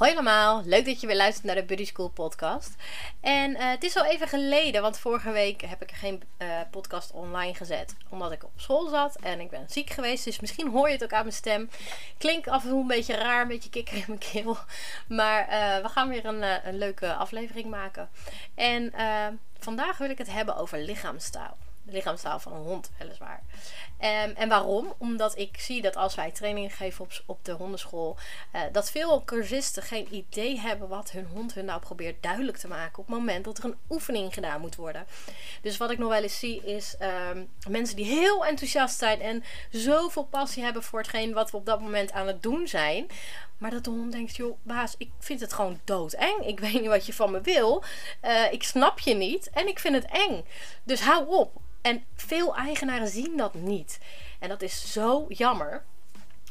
Hoi allemaal, leuk dat je weer luistert naar de Buddy School podcast. En uh, het is al even geleden, want vorige week heb ik geen uh, podcast online gezet. Omdat ik op school zat en ik ben ziek geweest. Dus misschien hoor je het ook aan mijn stem. Klinkt af en toe een beetje raar, een beetje kikker in mijn keel. Maar uh, we gaan weer een, een, leuke aflevering maken. En vandaag wil ik het hebben over lichaamstaal lichaamstaal van een hond, weliswaar. Um, en waarom? Omdat ik zie dat als wij trainingen geven op, op de hondenschool, uh, dat veel cursisten geen idee hebben wat hun hond hun nou probeert duidelijk te maken op het moment dat er een oefening gedaan moet worden. Dus wat ik nog wel eens zie is um, mensen die heel enthousiast zijn en zoveel passie hebben voor hetgeen wat we op dat moment aan het doen zijn. Maar dat de hond denkt, joh, baas, ik vind het gewoon doodeng. Ik weet niet wat je van me wil. Uh, ik snap je niet en ik vind het eng. Dus hou op. En veel eigenaren zien dat niet. En dat is zo jammer.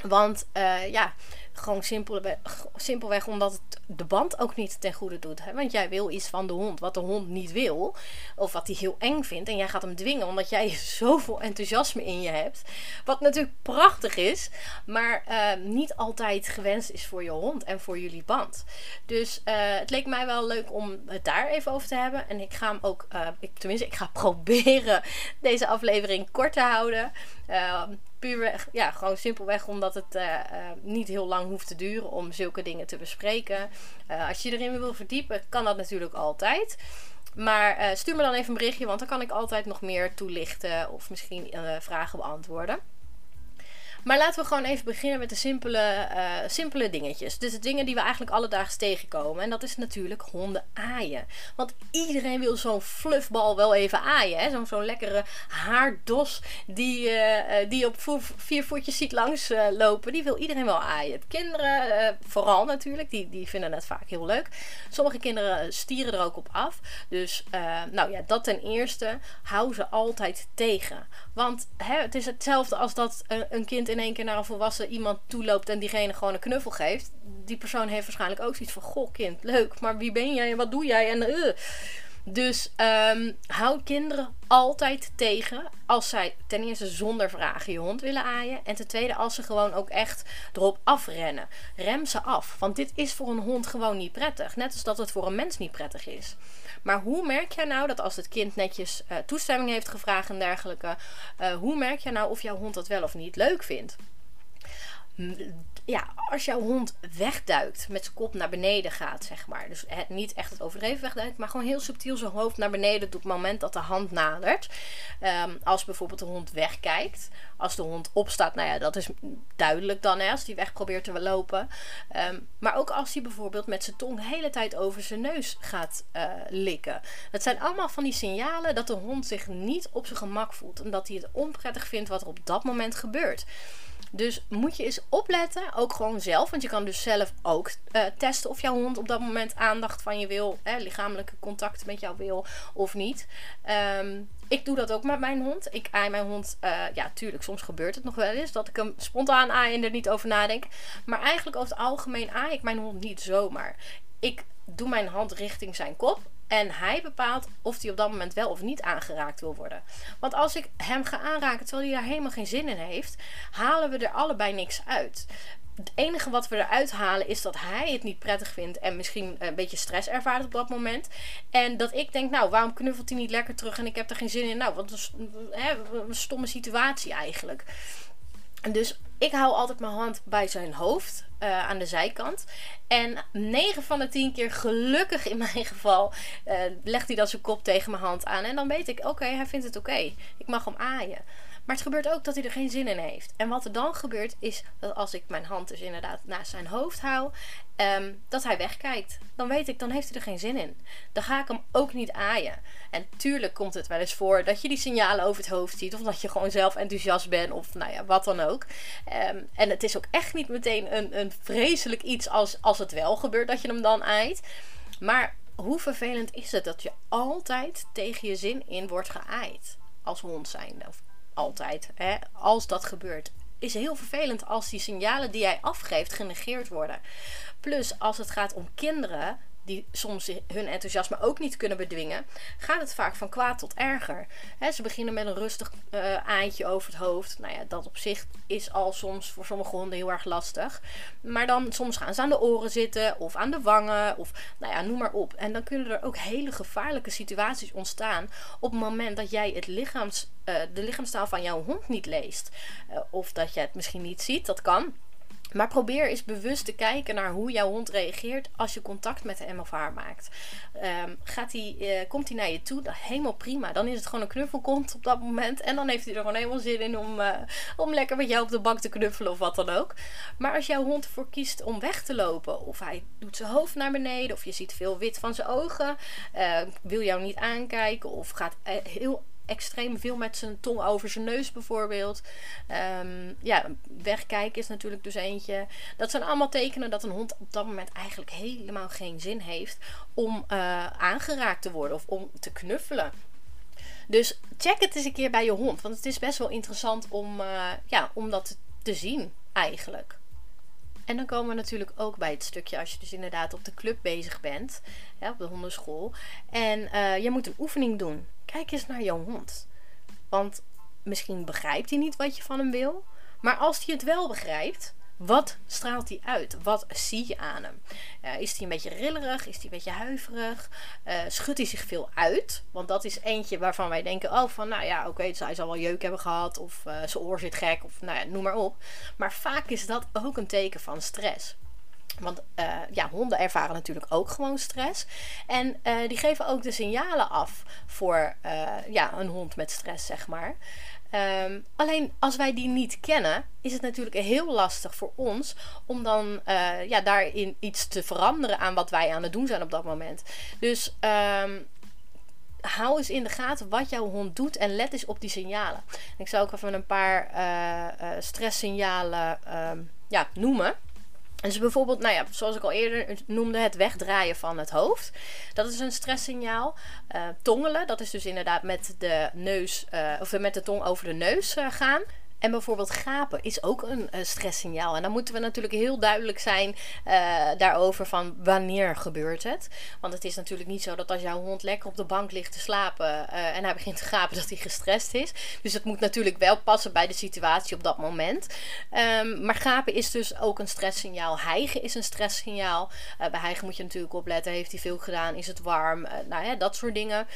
Want uh, ja, gewoon simpelweg, simpelweg omdat het de band ook niet ten goede doet. Hè? Want jij wil iets van de hond wat de hond niet wil. Of wat hij heel eng vindt. En jij gaat hem dwingen omdat jij zoveel enthousiasme in je hebt. Wat natuurlijk prachtig is. Maar uh, niet altijd gewenst is voor je hond en voor jullie band. Dus uh, het leek mij wel leuk om het daar even over te hebben. En ik ga hem ook, uh, ik, tenminste ik ga proberen deze aflevering kort te houden. Puurweg, ja, gewoon simpelweg omdat het uh, uh, niet heel lang hoeft te duren om zulke dingen te bespreken. Uh, als je erin wil verdiepen, kan dat natuurlijk altijd. Maar stuur me dan even een berichtje, want dan kan ik altijd nog meer toelichten of misschien vragen beantwoorden. Maar laten we gewoon even beginnen met de simpele, uh, simpele dingetjes. Dus de dingen die we eigenlijk alledaags tegenkomen. En dat is natuurlijk honden aaien. Want iedereen wil zo'n fluffbal wel even aaien. Zo'n zo'n lekkere haardos die, uh, die op vier voetjes ziet langs uh, lopen. Die wil iedereen wel aaien. Kinderen vooral natuurlijk. Die, die vinden het vaak heel leuk. Sommige kinderen stieren er ook op af. Dus nou ja, dat ten eerste. Hou ze altijd tegen. Want hè, het is hetzelfde als dat een kind in één keer naar een volwassen iemand toeloopt en diegene gewoon een knuffel geeft. Die persoon heeft waarschijnlijk ook zoiets van: Goh, kind, leuk, maar wie ben jij en wat doe jij? En uh. Dus um, houd kinderen altijd tegen als zij ten eerste zonder vragen je hond willen aaien. En ten tweede als ze gewoon ook echt erop afrennen. Rem ze af. Want dit is voor een hond gewoon niet prettig. Net als dat het voor een mens niet prettig is. Maar hoe merk jij nou dat als het kind netjes uh, toestemming heeft gevraagd en dergelijke. Uh, hoe merk jij nou of jouw hond dat wel of niet leuk vindt? Ja, als jouw hond wegduikt, met zijn kop naar beneden gaat, zeg maar. Dus het, niet echt het overdreven wegduikt, maar gewoon heel subtiel zijn hoofd naar beneden doet op het moment dat de hand nadert. Um, als bijvoorbeeld de hond wegkijkt. Als de hond opstaat, nou ja, dat is duidelijk dan, hè, als die weg probeert te lopen. Um, maar ook als hij bijvoorbeeld met zijn tong de hele tijd over zijn neus gaat uh, likken. Dat zijn allemaal van die signalen dat de hond zich niet op zijn gemak voelt. En dat hij het onprettig vindt wat er op dat moment gebeurt. Dus moet je eens opletten, ook gewoon zelf. Want je kan dus zelf ook uh, testen of jouw hond op dat moment aandacht van je wil, hè, lichamelijke contact met jou wil of niet. Um, ik doe dat ook met mijn hond. Ik aai mijn hond. Uh, ja, tuurlijk, soms gebeurt het nog wel eens dat ik hem spontaan aai en er niet over nadenk. Maar eigenlijk over het algemeen aai ik mijn hond niet zomaar. Ik doe mijn hand richting zijn kop. En hij bepaalt of hij op dat moment wel of niet aangeraakt wil worden. Want als ik hem ga aanraken terwijl hij daar helemaal geen zin in heeft, halen we er allebei niks uit. Het enige wat we eruit halen is dat hij het niet prettig vindt en misschien een beetje stress ervaart op dat moment. En dat ik denk, nou, waarom knuffelt hij niet lekker terug en ik heb er geen zin in? Nou, wat een, hè, een stomme situatie eigenlijk. Dus ik hou altijd mijn hand bij zijn hoofd. Uh, aan de zijkant. En 9 van de 10 keer, gelukkig in mijn geval, uh, legt hij dan zijn kop tegen mijn hand aan. En dan weet ik, oké, hij vindt het oké. Ik mag hem aaien. Maar het gebeurt ook dat hij er geen zin in heeft. En wat er dan gebeurt is dat als ik mijn hand dus inderdaad naast zijn hoofd hou, um, dat hij wegkijkt. Dan weet ik, dan heeft hij er geen zin in. Dan ga ik hem ook niet aaien. En tuurlijk komt het wel eens voor dat je die signalen over het hoofd ziet. Of dat je gewoon zelf enthousiast bent. Of nou ja, wat dan ook. Um, en het is ook echt niet meteen een, een vreselijk iets als, als het wel gebeurt dat je hem dan aait. Maar hoe vervelend is het dat je altijd tegen je zin in wordt geaaid? Als hond zijnde. Of altijd. Hè, als dat gebeurt. Is heel vervelend als die signalen die jij afgeeft genegeerd worden. Plus als het gaat om kinderen die soms hun enthousiasme ook niet kunnen bedwingen, gaat het vaak van kwaad tot erger. ze beginnen met een rustig uh, aantje over het hoofd. Nou ja, dat op zich is al soms voor sommige honden heel erg lastig. Maar dan soms gaan ze aan de oren zitten of aan de wangen of nou ja, noem maar op. En dan kunnen er ook hele gevaarlijke situaties ontstaan op het moment dat jij het uh, de lichaamstaal van jouw hond niet leest. Uh, of dat je het misschien niet ziet, dat kan. Maar probeer eens bewust te kijken naar hoe jouw hond reageert als je contact met hem of haar maakt. Um, gaat hij, uh, komt hij naar je toe? Helemaal prima. Dan is het gewoon een knuffelkont op dat moment. En dan heeft hij er gewoon helemaal zin in om, uh, om lekker met jou op de bank te knuffelen of wat dan ook. Maar als jouw hond ervoor kiest om weg te lopen, of hij doet zijn hoofd naar beneden, of je ziet veel wit van zijn ogen, uh, wil jou niet aankijken, of gaat heel extreem veel met zijn tong over zijn neus bijvoorbeeld. Um, ja, wegkijken is natuurlijk dus eentje. Dat zijn allemaal tekenen dat een hond op dat moment eigenlijk helemaal geen zin heeft om uh, aangeraakt te worden of om te knuffelen. Dus check het eens een keer bij je hond. Want het is best wel interessant om, uh, ja, om dat te zien eigenlijk. En dan komen we natuurlijk ook bij het stukje als je dus inderdaad op de club bezig bent, op de hondenschool. En uh, je moet een oefening doen. Kijk eens naar jouw hond. Want misschien begrijpt hij niet wat je van hem wil. Maar als hij het wel begrijpt, wat straalt hij uit? Wat zie je aan hem? Is hij een beetje rillerig? Is hij een beetje huiverig? Uh, schudt hij zich veel uit? Want dat is eentje waarvan wij denken: oh, van nou ja, oké, okay, hij zal wel jeuk hebben gehad. Of uh, zijn oor zit gek. Of nou ja, noem maar op. Maar vaak is dat ook een teken van stress. Want uh, ja, honden ervaren natuurlijk ook gewoon stress. En uh, die geven ook de signalen af voor uh, ja, een hond met stress, zeg maar. Um, alleen als wij die niet kennen, is het natuurlijk heel lastig voor ons om dan ja, daarin iets te veranderen aan wat wij aan het doen zijn op dat moment. Dus um, hou eens in de gaten wat jouw hond doet en let eens op die signalen. ik zal ook even een paar stresssignalen um, ja, noemen. Dus bijvoorbeeld, nou ja, zoals ik al eerder noemde, het wegdraaien van het hoofd. Dat is een stresssignaal. Uh, tongelen, dat is dus inderdaad met de neus, uh, of met de tong over de neus uh, gaan. En bijvoorbeeld gapen is ook een uh, stresssignaal. En dan moeten we natuurlijk heel duidelijk zijn uh, daarover van wanneer gebeurt het. Want het is natuurlijk niet zo dat als jouw hond lekker op de bank ligt te slapen uh, en hij begint te gapen dat hij gestrest is. Dus het moet natuurlijk wel passen bij de situatie op dat moment. Um, maar gapen is dus ook een stresssignaal. Hijgen is een stresssignaal. bij hijgen moet je natuurlijk opletten. Heeft hij veel gedaan? Is het warm? nou ja, dat soort dingen.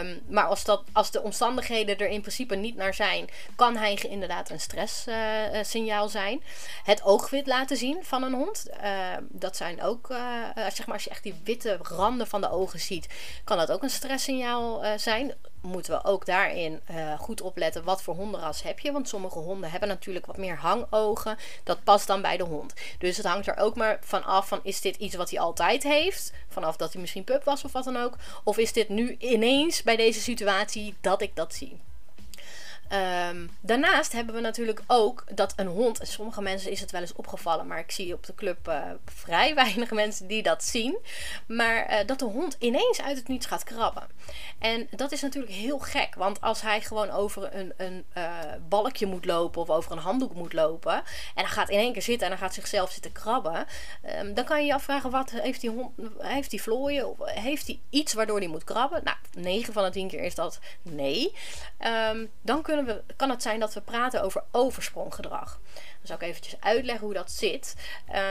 Um, maar als, dat, als de omstandigheden er in principe niet naar zijn, kan hijgen inderdaad een stresssignaal zijn. Het oogwit laten zien van een hond. Uh, dat zijn ook, uh, zeg maar, als je echt die witte randen van de ogen ziet, kan dat ook een stresssignaal zijn. Moeten we ook daarin goed opletten wat voor hondenras heb je. Want sommige honden hebben natuurlijk wat meer hangogen. Dat past dan bij de hond. Dus het hangt er ook maar van af van is dit iets wat hij altijd heeft. Vanaf dat hij misschien pup was of wat dan ook. Of is dit nu ineens bij deze situatie dat ik dat zie. Um, daarnaast hebben we natuurlijk ook dat een hond, en sommige mensen is het wel eens opgevallen, maar ik zie op de club uh, vrij weinig mensen die dat zien, maar uh, dat de hond ineens uit het niets gaat krabben. En dat is natuurlijk heel gek, want als hij gewoon over een, een uh, balkje moet lopen of over een handdoek moet lopen, en hij gaat in één keer zitten en hij gaat zichzelf zitten krabben, um, dan kan je je afvragen: wat heeft die hond, heeft die vlooien, of heeft hij iets waardoor hij moet krabben? Nou, 9 van de 10 keer is dat nee. Um, dan kunnen we, kan het zijn dat we praten over overspronggedrag. Dan zal ik eventjes uitleggen hoe dat zit.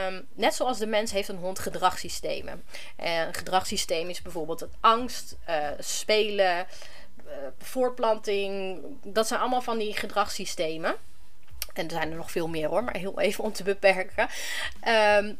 Um, net zoals de mens heeft een hond gedragssystemen. En een gedragssysteem is bijvoorbeeld het angst, uh, spelen, uh, voortplanting. Dat zijn allemaal van die gedragssystemen. En er zijn er nog veel meer hoor, maar heel even om te beperken. Um,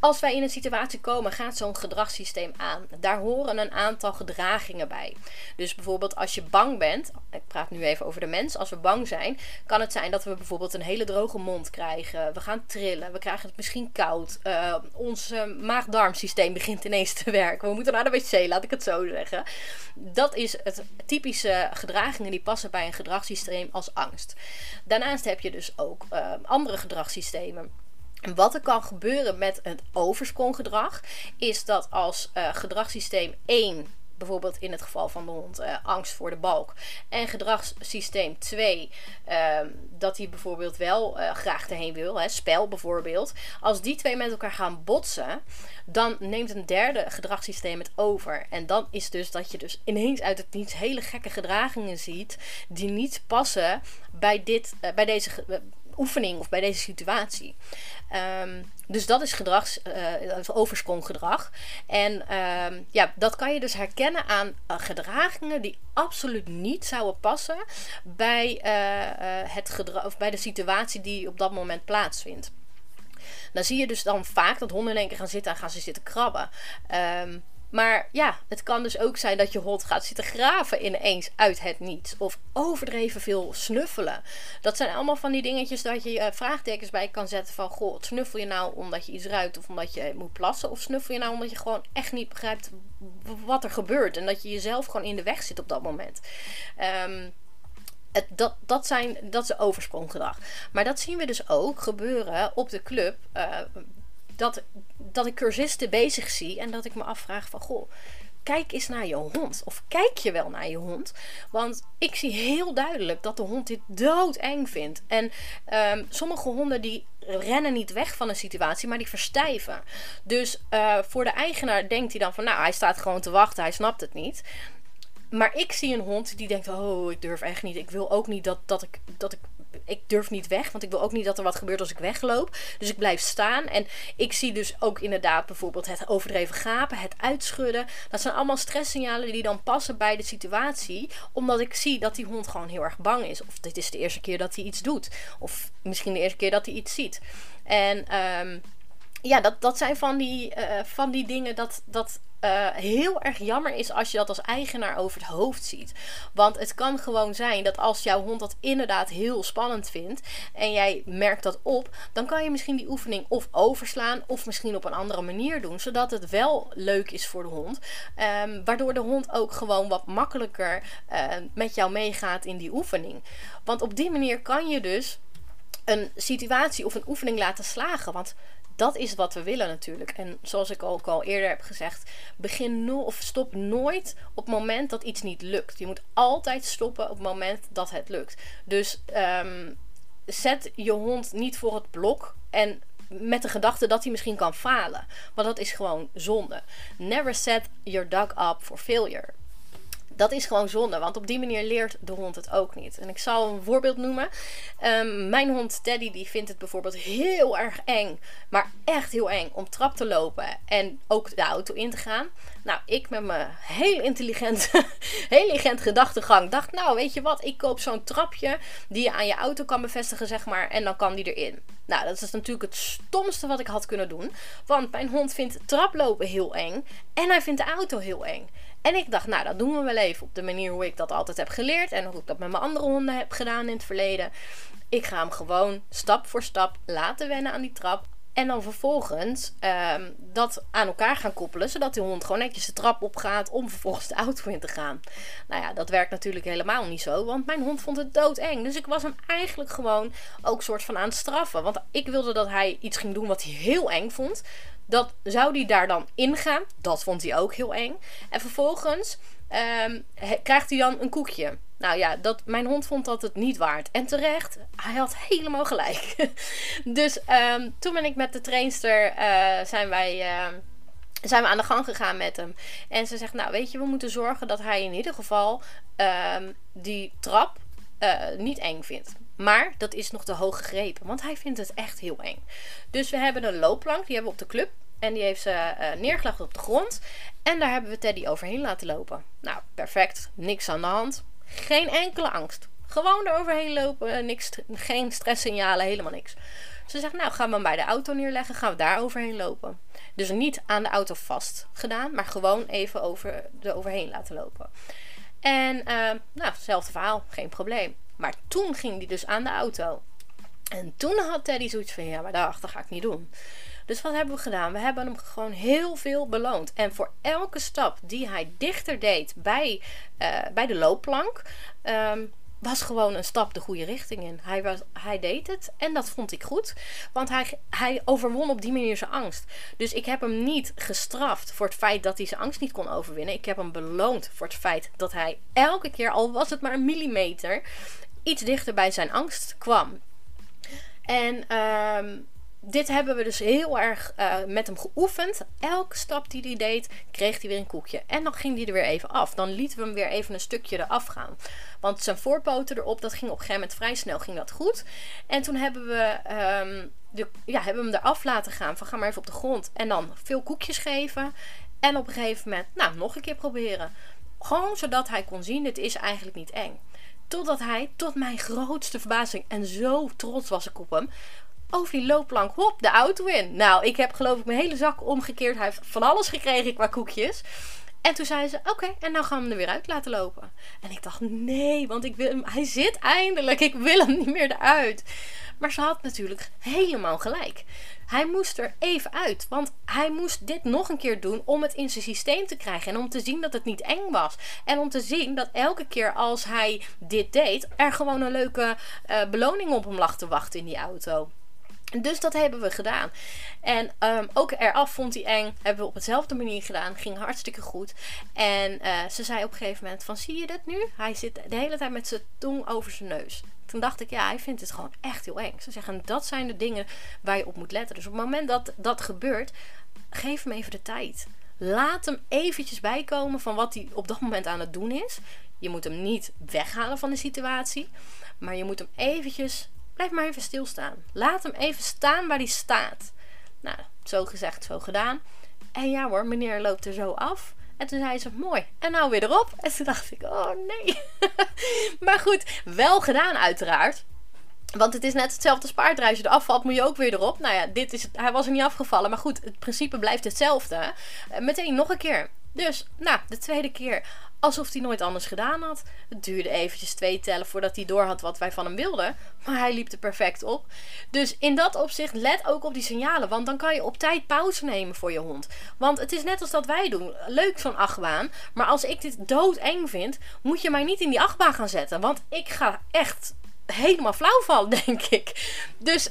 als wij in een situatie komen, gaat zo'n gedragssysteem aan. Daar horen een aantal gedragingen bij. Dus bijvoorbeeld als je bang bent, ik praat nu even over de mens, als we bang zijn, kan het zijn dat we bijvoorbeeld een hele droge mond krijgen. We gaan trillen, we krijgen het misschien koud. Uh, ons uh, maag-darmsysteem begint ineens te werken. We moeten naar de wc, laat ik het zo zeggen. Dat is het typische gedragingen die passen bij een gedragssysteem als angst. Daarnaast heb je dus ook uh, andere gedragssystemen wat er kan gebeuren met het overspronggedrag is dat als uh, gedragssysteem 1 bijvoorbeeld in het geval van de hond uh, angst voor de balk. En gedragssysteem 2, ehm, dat hij bijvoorbeeld wel uh, graag erheen wil, hè, spel bijvoorbeeld. Als die twee met elkaar gaan botsen, dan neemt een derde gedragssysteem het over. En dan is dus dat je dus ineens uit het niets hele gekke gedragingen ziet die niet passen bij, dit, bij deze oefening of bij deze situatie. Um, dus dat is gedrags, uh, overspronggedrag. En um, ja, dat kan je dus herkennen aan uh, gedragingen die absoluut niet zouden passen bij, uh, het gedrag, of bij de situatie die op dat moment plaatsvindt. Dan zie je dus dan vaak dat honden in één keer gaan zitten en gaan ze zitten krabben. Um, maar ja, het kan dus ook zijn dat je hond gaat zitten graven ineens uit het niets. Of overdreven veel snuffelen. Dat zijn allemaal van die dingetjes dat je uh, vraagtekens bij kan zetten van... Goh, snuffel je nou omdat je iets ruikt of omdat je moet plassen? Of snuffel je nou omdat je gewoon echt niet begrijpt wat er gebeurt? En dat je jezelf gewoon in de weg zit op dat moment. Um, het, dat, dat, zijn, dat is overspronggedrag. Maar dat zien we dus ook gebeuren op de club. Uh, dat, dat ik cursisten bezig zie en dat ik me afvraag van goh, kijk eens naar je hond. Of kijk je wel naar je hond? Want ik zie heel duidelijk dat de hond dit doodeng vindt. En um, sommige honden die rennen niet weg van een situatie, maar die verstijven. Dus uh, voor de eigenaar denkt hij dan van nou, hij staat gewoon te wachten, hij snapt het niet. Maar ik zie een hond die denkt: Oh, ik durf echt niet. Ik wil ook niet dat, dat, ik, dat ik ik durf niet weg, want ik wil ook niet dat er wat gebeurt als ik wegloop. Dus ik blijf staan. En ik zie dus ook inderdaad bijvoorbeeld het overdreven gapen, het uitschudden. Dat zijn allemaal stresssignalen die dan passen bij de situatie. Omdat ik zie dat die hond gewoon heel erg bang is. Of dit is de eerste keer dat hij iets doet. Of misschien de eerste keer dat hij iets ziet. En um, ja, dat, dat zijn van die, uh, van die dingen dat, dat uh, heel erg jammer is als je dat als eigenaar over het hoofd ziet. Want het kan gewoon zijn dat als jouw hond dat inderdaad heel spannend vindt en jij merkt dat op, dan kan je misschien die oefening of overslaan of misschien op een andere manier doen, zodat het wel leuk is voor de hond. Um, waardoor de hond ook gewoon wat makkelijker uh, met jou meegaat in die oefening. Want op die manier kan je dus een situatie of een oefening laten slagen. Want dat is wat we willen natuurlijk. En zoals ik ook al eerder heb gezegd, begin no of stop nooit op het moment dat iets niet lukt. Je moet altijd stoppen op het moment dat het lukt. Dus um, zet je hond niet voor het blok en met de gedachte dat hij misschien kan falen. Want dat is gewoon zonde. Never set your dog up for failure dat is gewoon zonde, want op die manier leert de hond het ook niet. En ik zal een voorbeeld noemen. Um, mijn hond Teddy die vindt het bijvoorbeeld heel erg eng, maar echt heel eng om trap te lopen en ook de auto in te gaan. Nou, ik met mijn heel intelligent, heel intelligent gedachtegang dacht, nou weet je wat, ik koop zo'n trapje die je aan je auto kan bevestigen, zeg maar, en dan kan die erin. Nou, dat is natuurlijk het stomste wat ik had kunnen doen, want mijn hond vindt traplopen heel eng en hij vindt de auto heel eng. En ik dacht, nou, dat doen we wel even op de manier hoe ik dat altijd heb geleerd. En hoe ik dat met mijn andere honden heb gedaan in het verleden. Ik ga hem gewoon stap voor stap laten wennen aan die trap. En dan vervolgens um, dat aan elkaar gaan koppelen. Zodat die hond gewoon netjes de trap opgaat om vervolgens de auto in te gaan. Nou ja, dat werkt natuurlijk helemaal niet zo. Want mijn hond vond het doodeng. Dus ik was hem eigenlijk gewoon ook soort van aan het straffen. Want ik wilde dat hij iets ging doen wat hij heel eng vond. Dat zou hij daar dan ingaan. Dat vond hij ook heel eng. En vervolgens um, krijgt hij dan een koekje. Nou ja, dat, mijn hond vond dat het niet waard. En terecht, hij had helemaal gelijk. dus um, toen ben ik met de trainster, uh, zijn wij... Uh, zijn we aan de gang gegaan met hem. En ze zegt, nou weet je, we moeten zorgen dat hij in ieder geval die trap uh, niet eng vindt. Maar dat is nog te hoog gegrepen, want hij vindt het echt heel eng. Dus we hebben een loopplank, die hebben we op de club. En die heeft ze uh, neergelegd op de grond. En daar hebben we Teddy overheen laten lopen. Nou, perfect. Niks aan de hand. Geen enkele angst. Gewoon eroverheen lopen. Niks, geen stresssignalen, helemaal niks. Ze zegt, nou gaan we hem bij de auto neerleggen. Gaan we daar overheen lopen. Dus niet aan de auto vast gedaan. Maar gewoon even over de overheen laten lopen. En uh, nou, hetzelfde verhaal. Geen probleem. Maar toen ging die dus aan de auto. En toen had Teddy zoiets van, ja, maar dat ga ik niet doen. Dus wat hebben we gedaan? We hebben hem gewoon heel veel beloond. En voor elke stap die hij dichter deed bij, uh, bij de loopplank, um, was gewoon een stap de goede richting in. Hij, was, hij deed het en dat vond ik goed. Want hij, hij overwon op die manier zijn angst. Dus ik heb hem niet gestraft voor het feit dat hij zijn angst niet kon overwinnen. Ik heb hem beloond voor het feit dat hij elke keer, al was het maar een millimeter, iets dichter bij zijn angst kwam. En ehm, dit hebben we dus heel erg uh, met hem geoefend. Elke stap die hij deed, kreeg hij weer een koekje. En dan ging hij er weer even af. Dan lieten we hem weer even een stukje eraf gaan. Want zijn voorpoten erop, dat ging op een gegeven moment vrij snel ging dat goed. En toen hebben we, um, de, ja, hebben hem eraf laten gaan. Van ga maar even op de grond. En dan veel koekjes geven. En op een gegeven moment, nou, nog een keer proberen. Gewoon zodat hij kon zien, dit is eigenlijk niet eng. Totdat hij, tot mijn grootste verbazing, en zo trots was ik op hem, over die loopplank, hop, de auto in. Nou, ik heb geloof ik mijn hele zak omgekeerd. Hij heeft van alles gekregen qua koekjes. En toen zei ze: Oké, en nou gaan we hem er weer uit laten lopen. En ik dacht: Nee, want ik wil hem, hij zit eindelijk. Ik wil hem niet meer eruit. Maar ze had natuurlijk helemaal gelijk. Hij moest er even uit. Want hij moest dit nog een keer doen om het in zijn systeem te krijgen. En om te zien dat het niet eng was. En om te zien dat elke keer als hij dit deed, er gewoon een leuke uh, beloning op hem lag te wachten in die auto. Dus dat hebben we gedaan. En um, ook eraf vond hij eng. Hebben we op hetzelfde manier gedaan. Ging hartstikke goed. En uh, ze zei op een gegeven moment van... Zie je dat nu? Hij zit de hele tijd met zijn tong over zijn neus. Toen dacht ik, ja, hij vindt het gewoon echt heel eng. Ze zeggen, dat zijn de dingen waar je op moet letten. Dus op het moment dat dat gebeurt... Geef hem even de tijd. Laat hem eventjes bijkomen van wat hij op dat moment aan het doen is. Je moet hem niet weghalen van de situatie. Maar je moet hem eventjes Blijf maar even stilstaan. Laat hem even staan waar hij staat. Nou, zo gezegd, zo gedaan. En ja hoor, meneer loopt er zo af. En toen zei ze, mooi. En nou weer erop. En toen dacht ik, oh nee. maar goed, wel gedaan uiteraard. Want het is net hetzelfde als je eraf valt, moet je ook weer erop. Nou ja, dit is, hij was er niet afgevallen. Maar goed, het principe blijft hetzelfde. Meteen nog een keer. Dus, nou, de tweede keer alsof hij nooit anders gedaan had. Het duurde eventjes twee tellen voordat hij door had wat wij van hem wilden. Maar hij liep er perfect op. Dus in dat opzicht, let ook op die signalen. Want dan kan je op tijd pauze nemen voor je hond. Want het is net als dat wij doen. Leuk zo'n achtbaan. Maar als ik dit doodeng vind, moet je mij niet in die achtbaan gaan zetten. Want ik ga echt helemaal flauw vallen, denk ik. Dus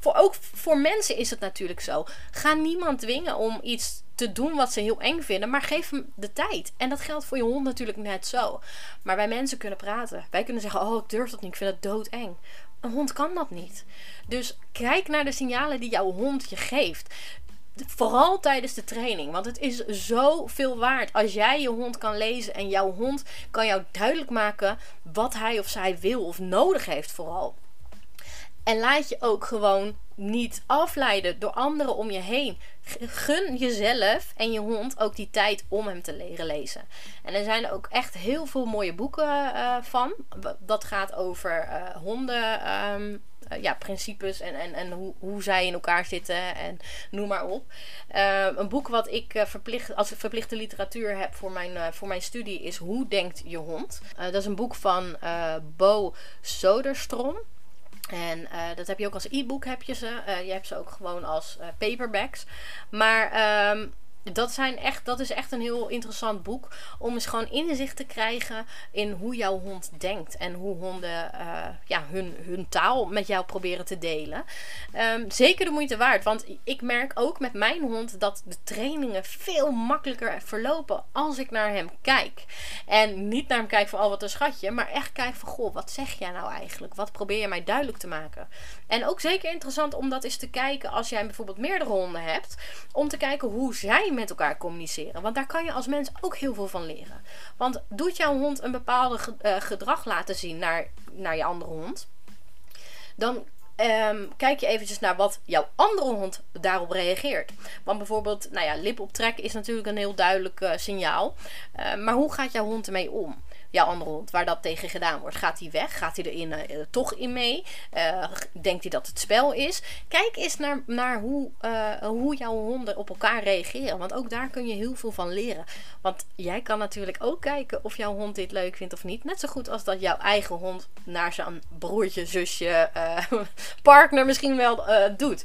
voor, ook voor mensen is het natuurlijk zo. Ga niemand dwingen om iets te doen wat ze heel eng vinden, maar geef hem de tijd. En dat geldt voor je hond natuurlijk net zo. Maar wij mensen kunnen praten. Wij kunnen zeggen: Oh, ik durf dat niet, ik vind het doodeng. Een hond kan dat niet. Dus kijk naar de signalen die jouw hond je geeft. Vooral tijdens de training. Want het is zoveel waard als jij je hond kan lezen en jouw hond kan jou duidelijk maken wat hij of zij wil of nodig heeft, vooral. En laat je ook gewoon niet afleiden door anderen om je heen. Gun jezelf en je hond ook die tijd om hem te leren lezen. En er zijn ook echt heel veel mooie boeken uh, van. Dat gaat over uh, honden. Um, uh, ja, principes en, en, en hoe, hoe zij in elkaar zitten en noem maar op. een boek wat ik verplicht, als verplichte literatuur heb voor mijn, voor mijn studie is Hoe denkt je hond? dat is een boek van Bo Soderstrom. En uh, dat heb je ook als e-book heb je ze. Uh, je hebt ze ook gewoon als uh, paperbacks. Maar um, dat, zijn echt, dat is echt een heel interessant boek. Om eens gewoon inzicht te krijgen in hoe jouw hond denkt. En hoe honden uh, ja, hun, hun taal met jou proberen te delen. Um, zeker de moeite waard. Want ik merk ook met mijn hond dat de trainingen veel makkelijker verlopen als ik naar hem kijk. En niet naar hem kijk van, oh wat een schatje. Maar echt kijk van, goh, wat zeg jij nou eigenlijk? Wat probeer je mij duidelijk te maken? En ook zeker interessant om dat eens te kijken als jij bijvoorbeeld meerdere honden hebt. Om te kijken hoe zij met elkaar communiceren. Want daar kan je als mens ook heel veel van leren. Want doet jouw hond een bepaalde uh, gedrag laten zien naar, naar je andere hond. Dan Um, kijk je eventjes naar wat jouw andere hond daarop reageert. Want bijvoorbeeld, nou ja, lip optrekken is natuurlijk een heel duidelijk uh, signaal. Uh, maar hoe gaat jouw hond ermee om? Jouw andere hond, waar dat tegen gedaan wordt. Gaat hij weg? Gaat hij er in, uh, toch in mee? Uh, denkt hij dat het spel is? Kijk eens naar, naar hoe, uh, hoe jouw honden op elkaar reageren. Want ook daar kun je heel veel van leren. Want jij kan natuurlijk ook kijken of jouw hond dit leuk vindt of niet. Net zo goed als dat jouw eigen hond naar zijn broertje, zusje, partner misschien wel doet.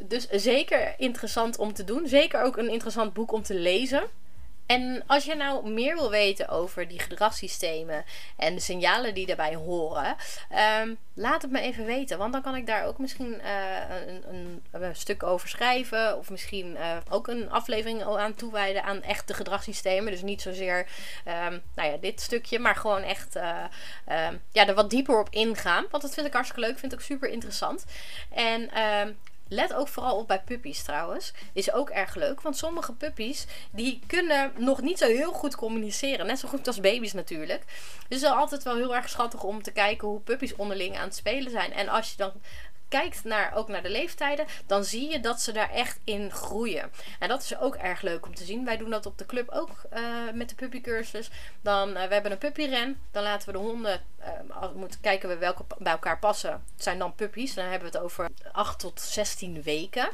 Dus zeker interessant om te doen. Zeker ook een interessant boek om te lezen. En als je nou meer wil weten over die gedragssystemen en de signalen die daarbij horen, ehm, laat het me even weten. Want dan kan ik daar ook misschien uh, een, een, stuk over schrijven. Of misschien uh, ook een aflevering aan toewijden aan echte gedragssystemen. Dus niet zozeer um, nou ja, dit stukje, maar gewoon echt uh, um, ja, er wat dieper op ingaan. Want dat vind ik hartstikke leuk, vind ik ook super interessant. En Let ook vooral op bij puppies trouwens. Is ook erg leuk. Want sommige puppies die kunnen nog niet zo heel goed communiceren. Net zo goed als baby's natuurlijk. Dus het is altijd wel heel erg schattig om te kijken hoe puppies onderling aan het spelen zijn. En als je dan kijkt naar, ook naar de leeftijden, dan zie je dat ze daar echt in groeien. En dat is ook erg leuk om te zien. Wij doen dat op de club ook uh, met de puppycursus. Dan, uh, we hebben een puppyren. Dan laten we de honden, uh, moeten kijken we welke bij elkaar passen. Het zijn dan puppies. Dan hebben we het over 8 tot 16 weken.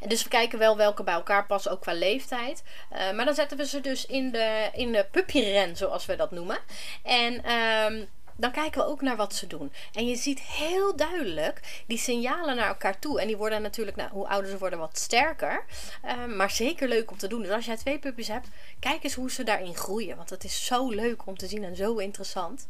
En dus we kijken wel welke bij elkaar passen, ook qua leeftijd. Maar dan zetten we ze dus in de, in de puppyren, zoals we dat noemen. En um, dan kijken we ook naar wat ze doen. En je ziet heel duidelijk die signalen naar elkaar toe. En die worden natuurlijk, nou, hoe ouder ze worden, wat sterker. Uh, maar zeker leuk om te doen. Dus als jij twee puppies hebt, kijk eens hoe ze daarin groeien. Want het is zo leuk om te zien en zo interessant.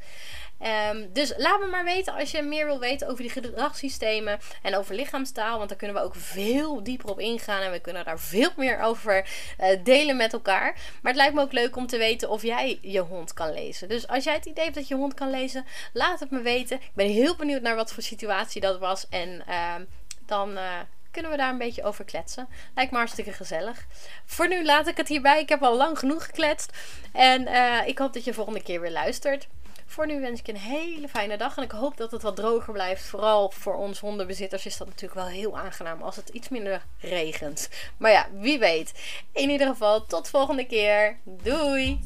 Um, dus laat me maar weten als je meer wil weten over die gedragssystemen en over lichaamstaal. Want daar kunnen we ook veel dieper op ingaan. En we kunnen daar veel meer over uh, delen met elkaar. Maar het lijkt me ook leuk om te weten of jij je hond kan lezen. Dus als jij het idee hebt dat je hond kan lezen, laat het me weten. Ik ben heel benieuwd naar wat voor situatie dat was. En uh, dan. Uh, kunnen we daar een beetje over kletsen. Lijkt me hartstikke gezellig. Voor nu laat ik het hierbij. Ik heb al lang genoeg gekletst. En uh, ik hoop dat je volgende keer weer luistert. Voor nu wens ik een hele fijne dag. En ik hoop dat het wat droger blijft. Vooral voor ons hondenbezitters is dat natuurlijk wel heel aangenaam als het iets minder regent. Maar ja, wie weet. In ieder geval, tot volgende keer. Doei!